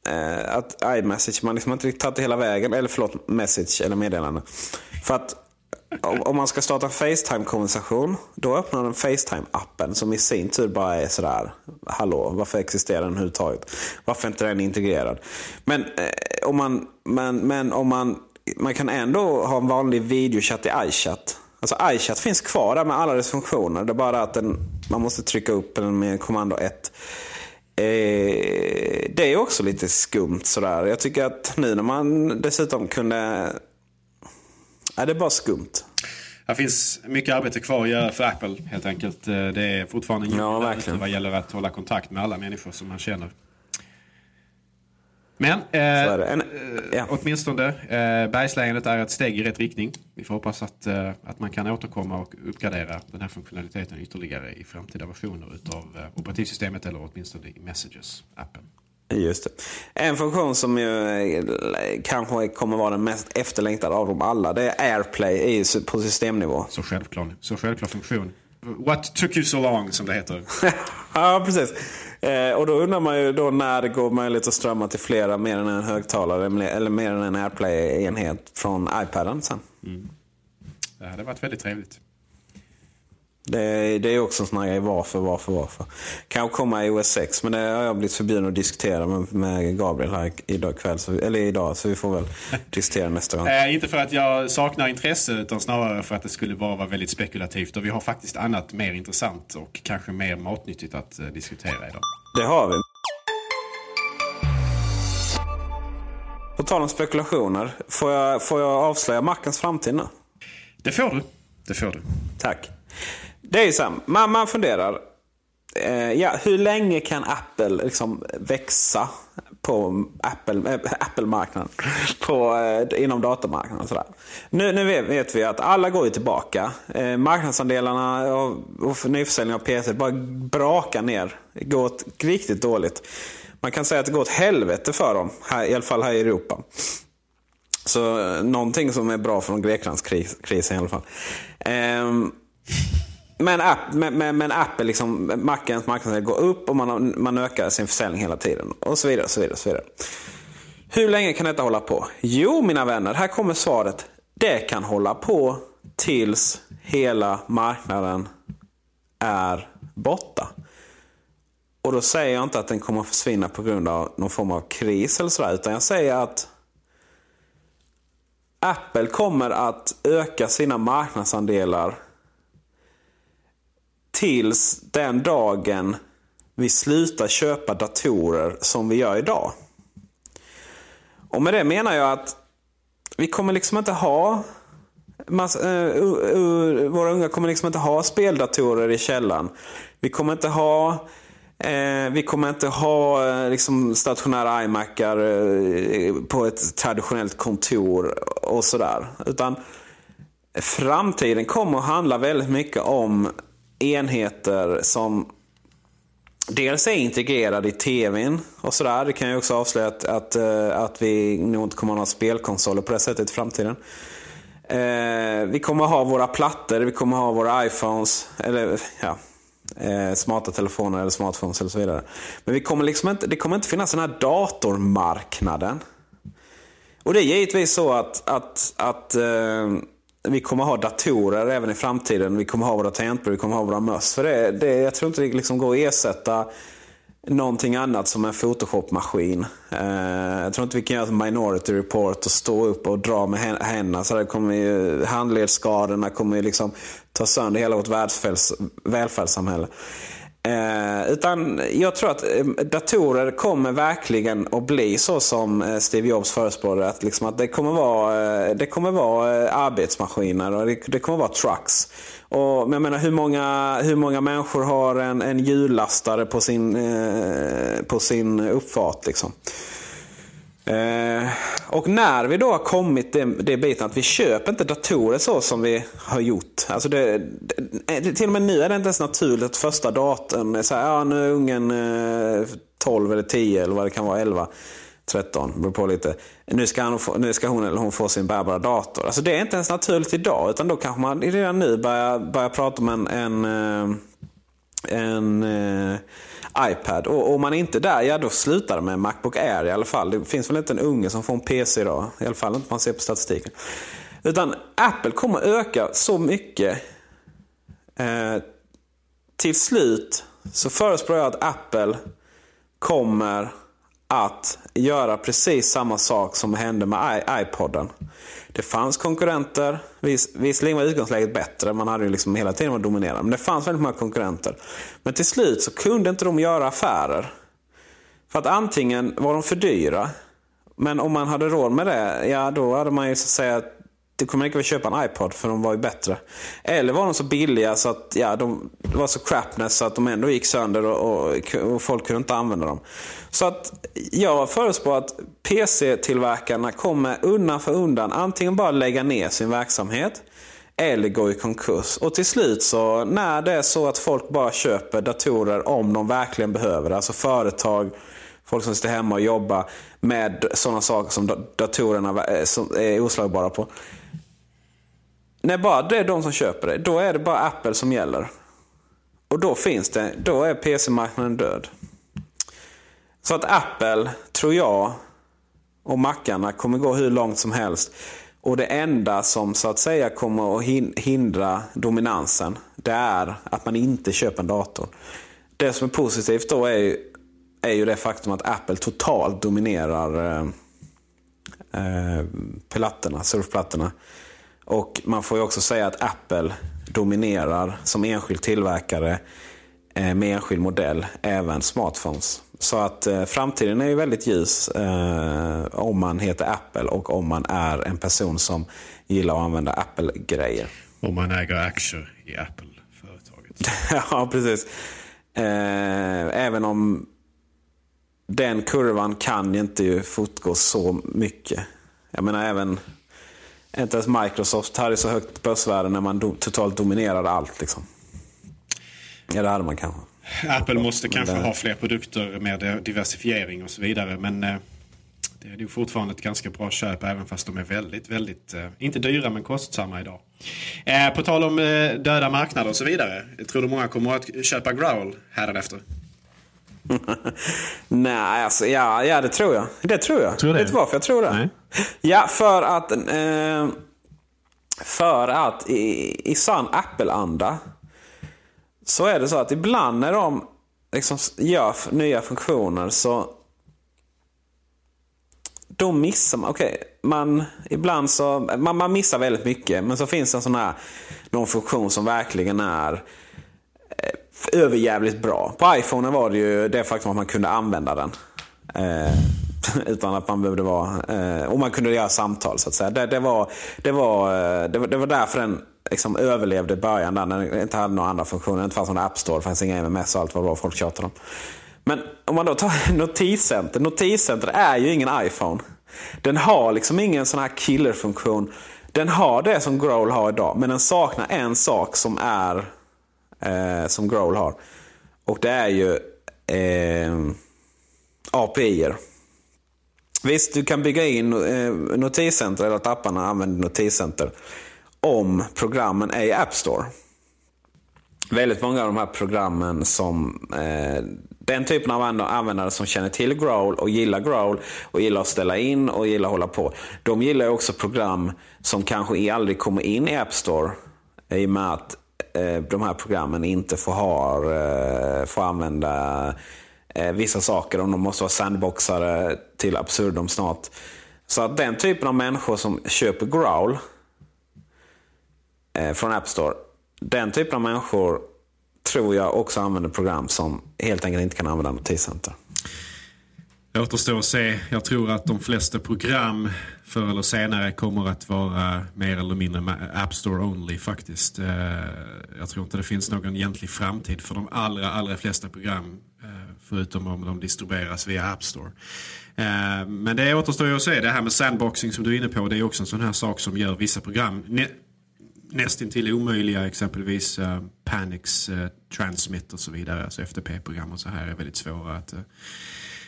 eh, att iMessage, man liksom inte riktigt tagit det hela vägen. Eller förlåt, message eller meddelande. För att om man ska starta en Facetime-konversation, då öppnar den Facetime-appen som i sin tur bara är sådär, hallå, varför existerar den överhuvudtaget? Varför är inte den integrerad? Men, eh, om man, men, men om man, man kan ändå ha en vanlig videochatt i iChat. Alltså iChat finns kvar där med alla dess funktioner. Det är bara att den, man måste trycka upp den med kommando 1. Eh, det är också lite skumt sådär. Jag tycker att nu när man dessutom kunde... Ja, det är bara skumt. Det finns mycket arbete kvar att göra för Apple helt enkelt. Eh, det är fortfarande ja, vad gäller att hålla kontakt med alla människor som man känner. Men eh, en, ja. åtminstone eh, bergslägendet är ett steg i rätt riktning. Vi får hoppas att, eh, att man kan återkomma och uppgradera den här funktionaliteten ytterligare i framtida versioner utav eh, operativsystemet eller åtminstone i Messages-appen. Just det. En funktion som ju eh, kanske kommer vara den mest efterlängtade av dem alla. Det är AirPlay i, på systemnivå. Så självklar, så självklar funktion. What took you so long som det heter. ja, precis. Eh, och då undrar man ju då när det går möjligt att strömma till flera mer än en högtalare eller mer än en AirPlay-enhet från iPaden sen. Mm. Det hade varit väldigt trevligt. Det, det är också en sån här grej. Varför, varför, varför? Kanske komma i OS 6, men det har jag blivit förbjuden att diskutera med, med Gabriel här idag kväll. Så, eller idag, så vi får väl diskutera nästa gång. Eh, inte för att jag saknar intresse, utan snarare för att det skulle bara vara väldigt spekulativt. Och vi har faktiskt annat mer intressant och kanske mer matnyttigt att eh, diskutera idag. Det har vi. På tal om spekulationer, får jag, får jag avslöja Mackens framtid nu? Det får du. Det får du. Tack. Det är ju så här, man, man funderar. Eh, ja, hur länge kan Apple liksom växa på Apple, äh, Apple-marknaden? På, eh, inom datamarknaden och sådär. Nu, nu vet, vet, vi att alla går ju tillbaka. Eh, marknadsandelarna och, och nyförsäljning av PC bara brakar ner. Det går åt riktigt dåligt. Man kan säga att det går åt helvete för dem, här, i alla fall här i Europa. Så eh, någonting som är bra från Greklandskrisen i alla fall. Ehm, men, app, men, men, men Apple, liksom, Macens marknadsandel går upp och man, man ökar sin försäljning hela tiden. Och så vidare, så vidare, så vidare. Hur länge kan detta hålla på? Jo, mina vänner, här kommer svaret. Det kan hålla på tills hela marknaden är borta. Och då säger jag inte att den kommer att försvinna på grund av någon form av kris eller sådär. Utan jag säger att Apple kommer att öka sina marknadsandelar tills den dagen vi slutar köpa datorer som vi gör idag. Och med det menar jag att vi kommer liksom inte ha Massa, uh, eh, uh, uh, våra unga kommer liksom inte ha speldatorer i källan. Vi kommer inte ha eh, vi kommer inte ha eh, liksom stationära iMacar på ett traditionellt kontor och sådär. Utan framtiden kommer att handla väldigt mycket om enheter som dels är integrerade i tvn och sådär. Det kan ju också avslöja att, att, eh, att vi nog inte kommer att ha spelkonsoler på det sättet i framtiden. Eh, vi kommer att ha våra plattor, vi kommer att ha våra iPhones, eller ja, eh, smarta telefoner eller smartphones eller så vidare. Men vi kommer liksom inte, det kommer inte finnas den här datormarknaden. Och det är givetvis så att, att, att eh, vi kommer ha datorer även i framtiden. Vi kommer ha våra tangentbord, vi kommer ha våra möss. För det, det, jag tror inte det liksom går att ersätta någonting annat som en Photoshop-maskin. Eh, jag tror inte vi kan göra en minority report och stå upp och dra med händerna. Så det kommer ju, handledsskadorna kommer ju liksom ta sönder hela vårt välfärdssamhälle. Eh, utan jag tror att eh, datorer kommer verkligen att bli så som eh, Steve Jobs förespråkade. Att, liksom att det, kommer vara, eh, det kommer vara arbetsmaskiner och det, det kommer vara trucks. Och, men jag menar, hur, många, hur många människor har en, en hjullastare på sin, eh, på sin uppfart? Liksom? Eh, och när vi då har kommit det, det biten att vi köper inte datorer så som vi har gjort. Alltså det, det, till och med nu är det inte ens naturligt att första datorn är så här, ja nu är ungen eh, 12 eller 10 eller vad det kan vara, 11. 13, beror på lite. Nu ska, han få, nu ska hon eller hon få sin bärbara dator. Alltså det är inte ens naturligt idag. Utan då kanske man redan nu börjar, börjar prata om en, en, eh, en, eh, iPad. Och om man är inte där, ja då slutar det med Macbook Air i alla fall. Det finns väl inte en unge som får en PC idag. I alla fall inte man ser på statistiken. Utan Apple kommer öka så mycket. Eh, till slut så förespråkar jag att Apple kommer att göra precis samma sak som hände med iPoden. Det fanns konkurrenter. Vis, visserligen var utgångsläget bättre. Man hade ju liksom hela tiden varit dominerande. Men det fanns väldigt många konkurrenter. Men till slut så kunde inte de göra affärer. För att antingen var de för dyra. Men om man hade råd med det, ja då hade man ju så att säga det kommer inte väl köpa en iPod för de var ju bättre. Eller var de så billiga så att ja, de var så crapness så att de ändå gick sönder och, och, och folk kunde inte använda dem. Så att jag förutspår att PC-tillverkarna kommer undan för undan antingen bara lägga ner sin verksamhet eller gå i konkurs. Och till slut så när det är så att folk bara köper datorer om de verkligen behöver det, alltså företag folk som sitter hemma och jobbar med sådana saker som datorerna eh, är oslagbara på. När bara det är de som köper det, då är det bara Apple som gäller. Och då finns det, då är PC-marknaden död. Så att Apple, tror jag, och mackarna kommer gå hur långt som helst. Och det enda som så att säga kommer att hindra dominansen, det är att man inte köper en dator. Det som är positivt då är ju, är ju det faktum att Apple totalt dominerar eh, eh, plattorna, surfplattorna. Och man får ju också säga att Apple dominerar som enskild tillverkare eh, med enskild modell även smartphones. Så att eh, framtiden är ju väldigt ljus eh, om man heter Apple och om man är en person som gillar att använda Apple-grejer. Om man äger aktier i Apple-företaget. ja, precis. Eh, även om den kurvan kan ju inte fortgå så mycket. Jag menar även inte ens Microsoft hade så högt börsvärde när man do, totalt dominerade allt. Liksom. Ja, det hade man kanske. Apple måste kanske det... ha fler produkter med diversifiering och så vidare. Men eh, det är ju fortfarande ett ganska bra köp även fast de är väldigt, väldigt, eh, inte dyra men kostsamma idag. Eh, på tal om döda marknader och så vidare. Tror du många kommer att köpa Growl hädanefter? Nej, alltså ja, ja, det tror jag. Det tror jag. Tror Vet du varför jag tror det? Nej. Ja, för att... Eh, för att i, i sann Apple-anda så är det så att ibland när de liksom gör nya funktioner så då missar man, okej, okay, man, ibland så, man, man missar väldigt mycket. Men så finns det en sån här, någon funktion som verkligen är överjävligt bra. På iPhone var det ju det faktum att man kunde använda den. Eh, utan att man behövde vara, eh, och man kunde göra samtal så att säga. Det, det, var, det, var, eh, det, var, det var därför den liksom överlevde i början där, när den inte hade några andra funktioner. Det inte fanns någon App Store, det fanns inga MMS och allt vad det var folk tjatade om. Men om man då tar Notiscenter. Notiscenter är ju ingen iPhone. Den har liksom ingen sån här killerfunktion. Den har det som Growl har idag, men den saknar en sak som är eh, som Growl har. Och det är ju eh, API-er. Visst, du kan bygga in eh, Notiscenter, eller att apparna använder Notiscenter om programmen är i App Store. Väldigt många av de här programmen som eh, den typen av användare som känner till Growl och gillar Growl och gillar att ställa in och gillar att hålla på. De gillar också program som kanske aldrig kommer in i App Store. I och med att Eh, de här programmen inte får, ha, eh, får använda eh, vissa saker. Om de måste vara sandboxare till absurdum snart. Så att den typen av människor som köper Growl från App Store. Den typen av människor tror jag också använder program som helt enkelt inte kan använda Notiscenter. Återstår att se. Jag tror att de flesta program förr eller senare kommer att vara mer eller mindre App Store only faktiskt. Eh, jag tror inte det finns någon egentlig framtid för de allra, allra flesta program eh, förutom om de distribueras via App Store. Eh, men det återstår ju att se. Det här med sandboxing som du är inne på det är också en sån här sak som gör vissa program nästintill omöjliga exempelvis Panics Transmit och så vidare. Alltså FTP-program och så här är väldigt svåra att,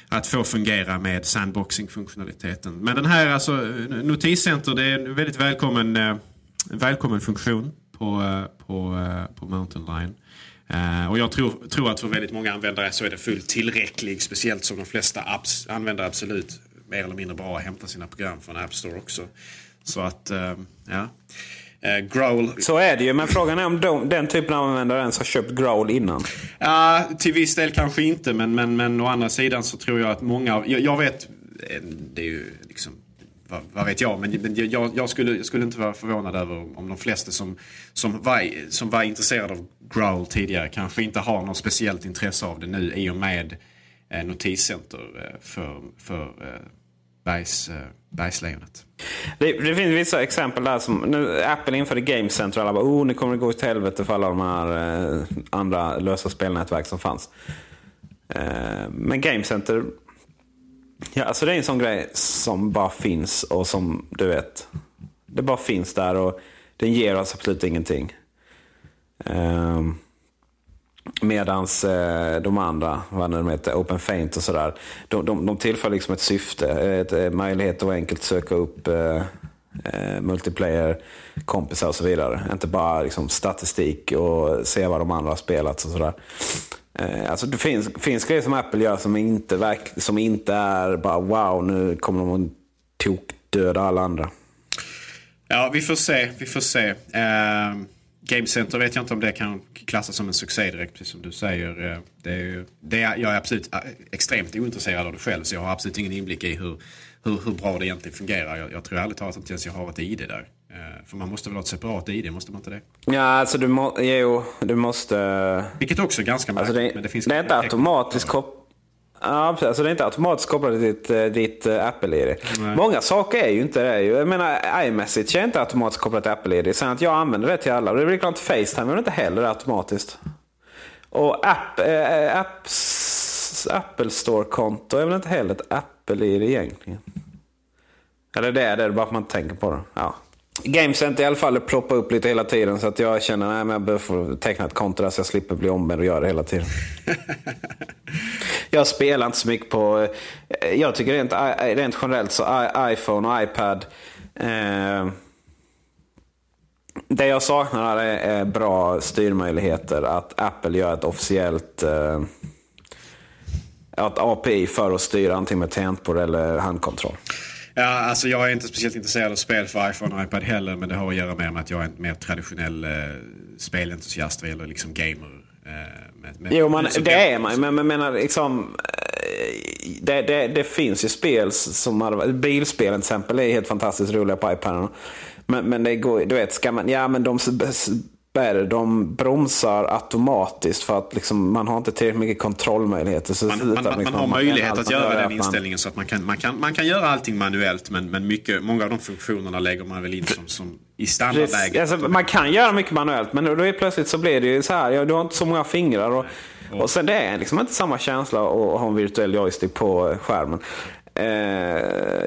att få fungera med sandboxing-funktionaliteten. Men den här alltså Notiscenter det är en väldigt välkommen, en välkommen funktion på, eh, på, eh, på Mountain Line. Uh, och jag tror, tror att för väldigt många användare så är det fullt tillräcklig. Speciellt som de flesta apps använder absolut mer eller mindre bra att hämta sina program från App Store också. Så att, uh, ja. Uh, growl. Så är det ju, men frågan är om de, den typen av användare ens har köpt Growl innan? Ja, uh, till viss del kanske inte, men, men, men å andra sidan så tror jag att många av... Jag, jag vet, eh, det är ju liksom... Vad, vad vet jag, men, men jag, jag, skulle, jag skulle inte vara förvånad över om de flesta som, som, var, som var intresserade av Growl tidigare kanske inte har något speciellt intresse av det nu i och med eh, Notiscenter eh, för, för eh, Bergs, eh, Bergslejonet. Det, det, finns vissa exempel där som nu, Apple införde Game Center alla bara oh, nu kommer det gå till helvete för alla de här eh, andra lösa spelnätverk som fanns. Eh, men Game Center, ja, alltså det är en sån grej som bara finns och som du vet, det bara finns där och den ger oss absolut ingenting. Eh, Medans eh, de andra, vad de heter, Open Faint och sådär, de, de, de tillför liksom ett syfte, ett, ett möjlighet att enkelt söka upp eh, eh, multiplayer, kompisar och så vidare. Inte bara liksom, statistik och se vad de andra har spelat och sådär. Eh, alltså det finns, finns grejer som Apple gör som inte, verk, som inte är bara wow, nu kommer de att tokdöda alla andra. Ja, vi får se. Vi får se. Uh, Game Center vet jag inte om det kan klassas som en succé direkt, precis som du säger. Uh, det är, ju, det är, jag är absolut uh, extremt ointresserad av det själv, så jag har absolut ingen inblick i hur, hur, hur bra det egentligen fungerar. Jag, jag tror ärligt talat inte ens jag har ett ID där. Uh, för man måste väl ha ett separat ID, måste man inte det? Ja, alltså du, må, jo, du måste... Vilket också är ganska märkligt. Alltså det, men det, finns det är inte automatiskt kopplat Ja, precis. Alltså det är inte automatiskt kopplat till ditt, eh, ditt eh, Apple-ID. Många saker är ju inte det. Jag menar, iMessage är inte automatiskt kopplat till Apple-ID. Sen att jag använder det till alla. Det är likadant Facetime är inte heller automatiskt. Och app, äh, apps, Apple Store-konto är väl inte heller ett Apple-ID egentligen. Eller det är det, bara att man tänker på det. Ja. Gamecenter i alla fall ploppar upp lite hela tiden så att jag känner att jag behöver få teckna ett konto där så jag slipper bli ombedd att göra det hela tiden. jag spelar inte så mycket på... Eh, jag tycker rent, rent generellt så iPhone och iPad. Eh, det jag saknar är, är bra styrmöjligheter. Att Apple gör ett officiellt eh, ett API för att styra antingen med tangentbord eller handkontroll. Ja, alltså jag är inte speciellt intresserad av spel för iPhone och iPad heller. Men det har att göra med att jag är en mer traditionell eh, spelentusiast gäller liksom gamer. Eh, med, med, jo, man, det är man. Men jag menar liksom... Eh, det, det, det, finns ju spel som... Bilspelen till exempel är helt fantastiskt roliga på iPaden. Men, men det går, du vet, ska man... Ja, men de spärr, de bromsar automatiskt för att liksom, man har inte tillräckligt mycket kontrollmöjligheter. Så man, man, man, man har möjlighet att göra den inställningen så att man kan, man, kan, man kan göra allting manuellt men, men mycket, många av de funktionerna lägger man väl in som, som i standardläget. Alltså, man kan göra mycket manuellt men då är plötsligt så blir det ju så här, ja, du har inte så många fingrar. Och, och, och sen det är liksom inte samma känsla att ha en virtuell joystick på skärmen. Eh,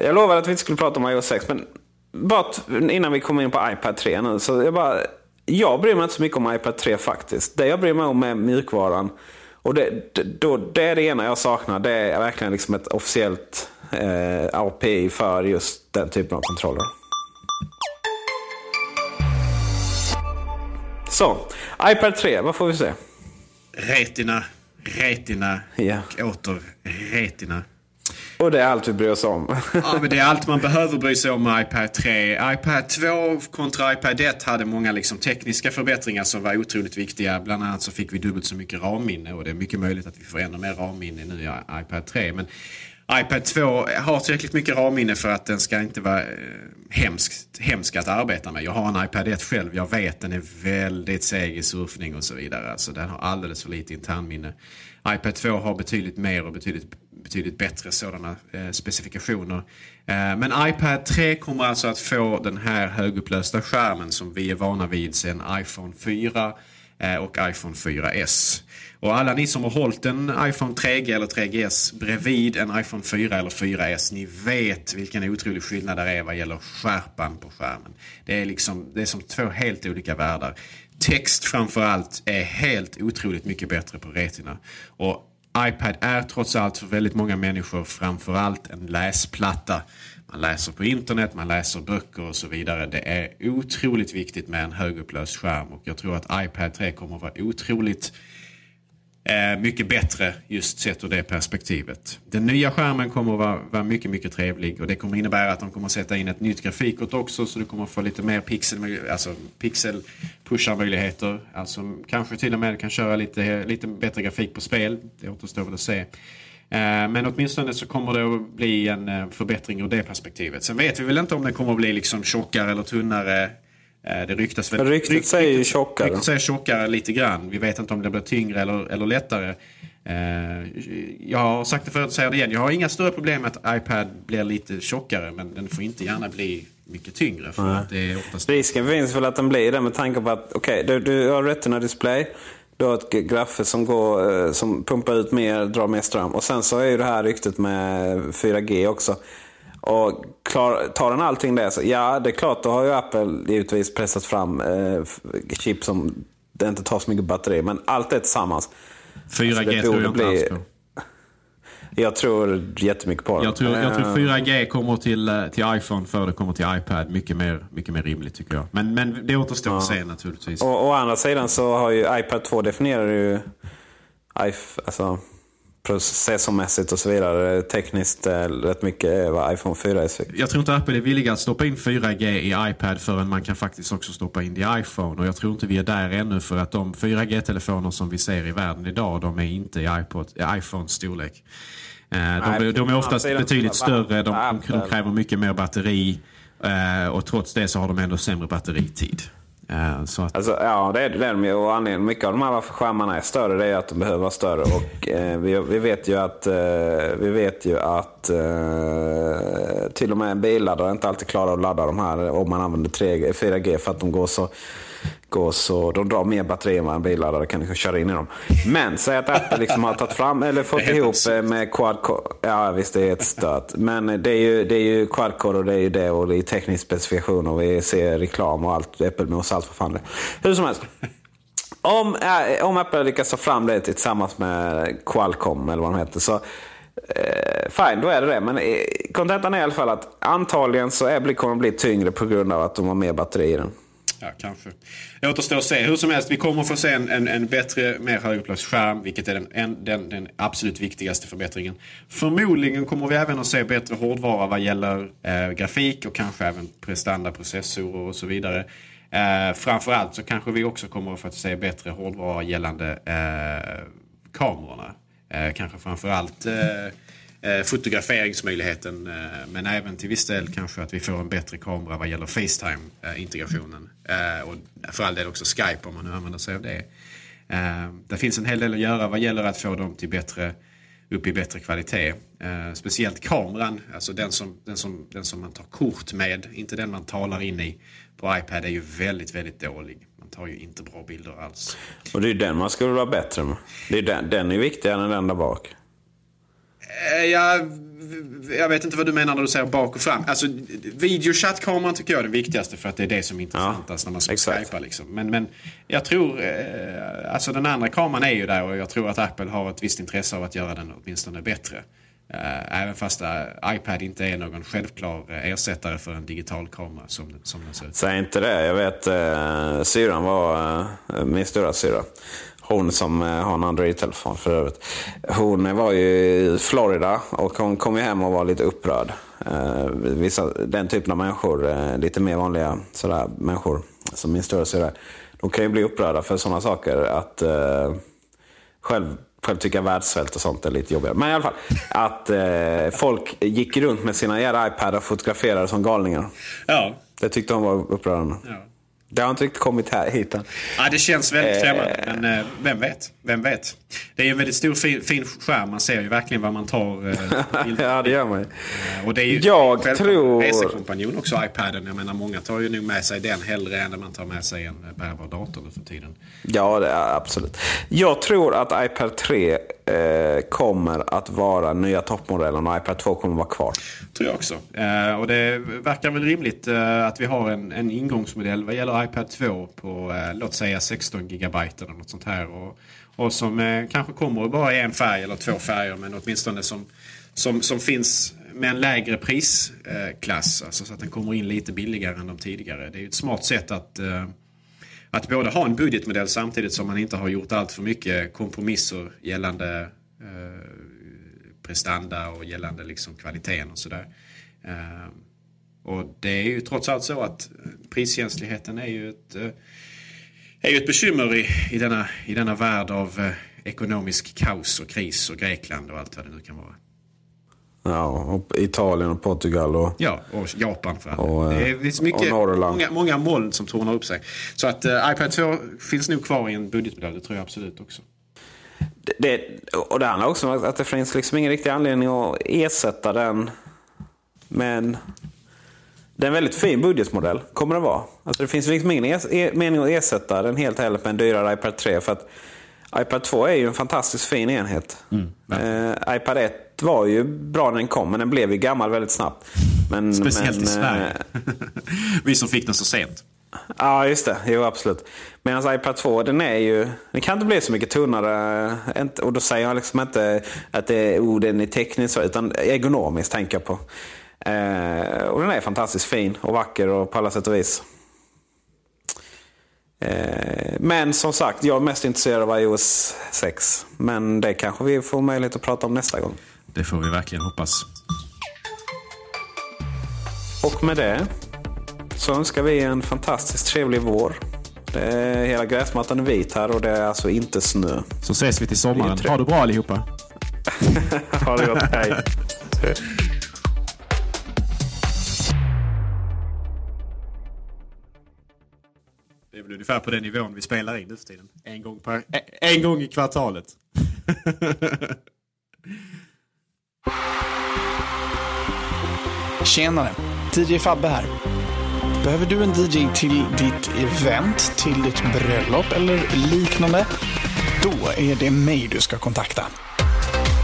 jag lovade att vi inte skulle prata om iOS 6 men bara innan vi kommer in på iPad 3 nu. Så jag bara jag bryr mig inte så mycket om iPad 3 faktiskt. Det jag bryr mig om är mjukvaran. Och det, då, det är det ena jag saknar. Det är verkligen liksom ett officiellt eh, API för just den typen av kontroller. Så, iPad 3, vad får vi se? Retina, Retina ja. och åter Retina. Och det är allt vi bryr oss om. ja, men det är allt man behöver bry sig om med iPad 3. iPad 2 kontra iPad 1 hade många liksom tekniska förbättringar som var otroligt viktiga. Bland annat så fick vi dubbelt så mycket RAM-minne och det är mycket möjligt att vi får ännu mer RAM-minne nu i iPad 3. Men iPad 2 har tillräckligt mycket RAM-minne för att den ska inte vara eh, hemsk, hemsk att arbeta med. Jag har en iPad 1 själv. Jag vet den är väldigt seg i surfning och så vidare. Alltså den har alldeles för lite internminne. iPad 2 har betydligt mer och betydligt betydligt bättre sådana eh, specifikationer. Eh, men iPad 3 kommer alltså att få den här högupplösta skärmen som vi är vana vid sedan iPhone 4 eh, och iPhone 4S. Och alla ni som har hållit en iPhone 3G eller 3GS bredvid en iPhone 4 eller 4S, ni vet vilken otrolig skillnad det är vad gäller skärpan på skärmen. Det är, liksom, det är som två helt olika världar. Text framförallt är helt otroligt mycket bättre på Retina. Och iPad är trots allt för väldigt många människor framförallt en läsplatta. Man läser på internet, man läser böcker och så vidare. Det är otroligt viktigt med en högupplöst skärm och jag tror att iPad 3 kommer att vara otroligt eh, Eh, mycket bättre just sett ur det perspektivet. Den nya skärmen kommer att vara, vara, mycket, mycket trevlig och det kommer innebära att de kommer att sätta in ett nytt grafikkort också så du kommer att få lite mer pixel, alltså pixel pusharmöjligheter. Alltså kanske till och med kan köra lite, lite bättre grafik på spel. Det återstår väl att se. Eh, men åtminstone så kommer det att bli en eh, förbättring ur det perspektivet. Sen vet vi väl inte om den kommer att bli liksom tjockare eller tunnare det ryktas väl... Ryktet rykt, säger ju tjockare. Ryktet säger tjockare lite grann. Vi vet inte om det blir tyngre eller, eller lättare. Eh, jag har sagt det förut och säger det igen. Jag har inga större problem med att iPad blir lite tjockare. Men den får inte gärna bli mycket tyngre. För att det är oftast... Risken finns väl att den blir det med tanke på att okay, du, du har Retina display. Du har ett graffe som, går, eh, som pumpar ut mer, drar mer ström. Och sen så är ju det här ryktet med 4G också. Och klar, tar den allting det så ja, det är klart, då har ju Apple givetvis pressat fram eh, chip som det inte tar så mycket batteri. Men allt det tillsammans. 4G Alltså, det tror jag inte bli- alls på. Jag tror jättemycket på det. Jag tror, jag tror Eh, 4G kommer till, eh, till iPhone före det kommer till iPad. Mycket mer, mycket mer rimligt tycker jag. Men, men det återstår att se naturligtvis. Och å andra sidan så har ju iPad 2 definierar ju iPh- alltså, processormässigt och så vidare. Tekniskt eh, rätt mycket är vad iPhone 4 är. Så- Jag tror inte Apple är villiga att stoppa in 4G i iPad förrän man kan faktiskt också stoppa in det i iPhone. Och jag tror inte vi är där ännu för att de 4G-telefoner som vi ser i världen idag, de är inte i, iPod, i iPhones storlek. Eh, De, de är oftast betydligt större, de, de kräver mycket mer batteri. eh, Och trots det så har de ändå sämre batteritid. Eh, så att, Alltså, ja, det är det. är. Och anledningen, mycket av de här varför skärmarna är större det är att de behöver vara större. Och, eh, vi, vi vet ju att, eh, vi vet ju att eh, till och med en billaddare inte alltid klarar att ladda de här om man använder 3G, 4G för att de går så, går så de drar mer batteri än vad en billaddare kan liksom köra in i dem. Men säg att Apple liksom har tagit fram eller fått ihop eh, med quad-core. Ja visst, det är ett stöt. Men det är ju, det är ju quad-core och det är ju det och det är teknisk specifikation och vi ser reklam och allt. Äppelmos och allt vad fan det är. Hur som helst. Om, äh, om Apple lyckas ta fram det tillsammans med Qualcomm eller vad de heter så eh, fine, då är det det. Men eh, kontentan är i alla fall att antagligen så är, kommer de bli tyngre på grund av att de har mer batteri i den. Ja, kanske. Det återstår att se. Hur som helst, vi kommer få se en, en, en bättre, mer högupplöst-skärm, vilket är den, en, den, den absolut viktigaste förbättringen. Förmodligen kommer vi även att se bättre hårdvara vad gäller eh, grafik och kanske även prestanda, processorer och så vidare. Eh, framförallt så kanske vi också kommer att få se bättre hårdvara gällande eh, kamerorna. Eh, kanske framförallt eh, Eh, fotograferingsmöjligheten. Eh, men även till viss del kanske att vi får en bättre kamera vad gäller Facetime-integrationen. Eh, och för all del också Skype om man nu använder sig av det. Det finns en hel del att göra vad gäller att få dem till bättre, upp i bättre kvalitet. Speciellt kameran, alltså den som, den, som, den som man tar kort med, inte den man talar in i på iPad är ju väldigt, väldigt dålig. Man tar ju inte bra bilder alls. Och det är den man skulle vara bättre med. Det är den, den är viktigare än den där bak. Eh, Jag, jag vet inte vad du menar när du säger bak och fram. Alltså, videochattkameran tycker jag är den viktigaste för att det är det som är intressantast när man ska exakt. skypa. Liksom. Men, men jag tror, eh, alltså den andra kameran är ju där och jag tror att Apple har ett visst intresse av att göra den åtminstone bättre. Eh, även fast iPad inte är någon självklar ersättare för en digital kamera som, som den ser ut. Säg inte det. Jag vet eh, syrran var, eh, min stora syra. Hon som eh, har en Android-telefon för övrigt. Hon var ju i Florida och hon kom ju hem och var lite upprörd. Eh, vissa, den typen av människor, eh, lite mer vanliga sådär, människor som min stora syra. De kan ju bli upprörda för sådana saker. Att eh, själv, själv tycker jag världssvält och sånt är lite jobbigare. Men i alla fall, att eh, folk gick runt med sina jävla iPad och fotograferade som galningar. Ja. Det tyckte hon var upprörande. Ja. Det har inte riktigt kommit här, hit än. Ja, det känns väldigt Eh. främmande. Men eh, vem vet? Vem vet? Det är en väldigt stor fin, fin skärm. Man ser ju verkligen vad man tar eh, ja, det gör man ju. Eh, Och det är ju Jag tror- resekompanjon också, iPaden. Jag menar, många tar ju nog med sig den hellre än man tar med sig en eh, bärbar dator nu för tiden. Ja, det är absolut. Jag tror att iPad 3 eh, kommer att vara nya toppmodellen och iPad 2 kommer att vara kvar tror jag också. Eh, och det verkar väl rimligt eh, att vi har en, en ingångsmodell vad gäller iPad 2 på eh, låt säga 16 gigabyte eller något sånt här. Och, och som eh, kanske kommer bara i en färg eller två färger men åtminstone som, som, som finns med en lägre prisklass. Eh, alltså så att den kommer in lite billigare än de tidigare. Det är ju ett smart sätt att eh, att både ha en budgetmodell samtidigt som man inte har gjort allt för mycket kompromisser gällande eh, prestanda och gällande liksom kvaliteten och sådär. Eh, och det är ju trots allt så att eh, priskänsligheten är ju ett, eh, är ju ett bekymmer i, i, denna, i denna värld av eh, ekonomisk kaos och kris och Grekland och allt vad det nu kan vara. Ja, och Italien och Portugal och... Ja, och Japan för. Och, Det finns mycket, många, många moln som tornar upp sig. Så att eh, iPad 2 finns nog kvar i en budgetmodell, det tror jag absolut också. Det, och det handlar också om att det finns liksom ingen riktig anledning att ersätta den. Men det är en väldigt fin budgetmodell, kommer det vara. Alltså det finns liksom ingen es, e, mening att ersätta den helt heller på en dyrare iPad 3. För att iPad 2 är ju en fantastiskt fin enhet. eh, iPad 1 var ju bra när den kom, men den blev ju gammal väldigt snabbt. Men, Speciellt men, i Sverige. eh, Vi som fick den så sent. Ja, just det. Jo, absolut. Medan iPad 2, den är ju... Den kan inte bli så mycket tunnare. Och då säger jag liksom inte att det är, oh, den är tekniskt så, utan ergonomiskt tänker jag på. Eh, och den är fantastiskt fin och vacker och på alla sätt och vis. Eh, men som sagt, jag är mest intresserad av iOS 6. Men det kanske vi får möjlighet att prata om nästa gång. Det får vi verkligen hoppas. Och med det så önskar vi en fantastiskt trevlig vår. Det är, hela gräsmattan är vit här och det är alltså inte snö. Så ses vi till sommaren. Ha det bra allihopa. ha det gott, hej. Det är väl ungefär på den nivån vi spelar in nu för tiden. En gång, per, en, en gång i kvartalet. Tjenare! DJ Fabbe här. Behöver du en DJ till ditt event, till ditt bröllop eller liknande? Då är det mig du ska kontakta.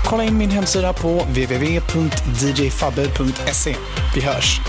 Kolla in min hemsida på www.djfabbe.se. Vi hörs!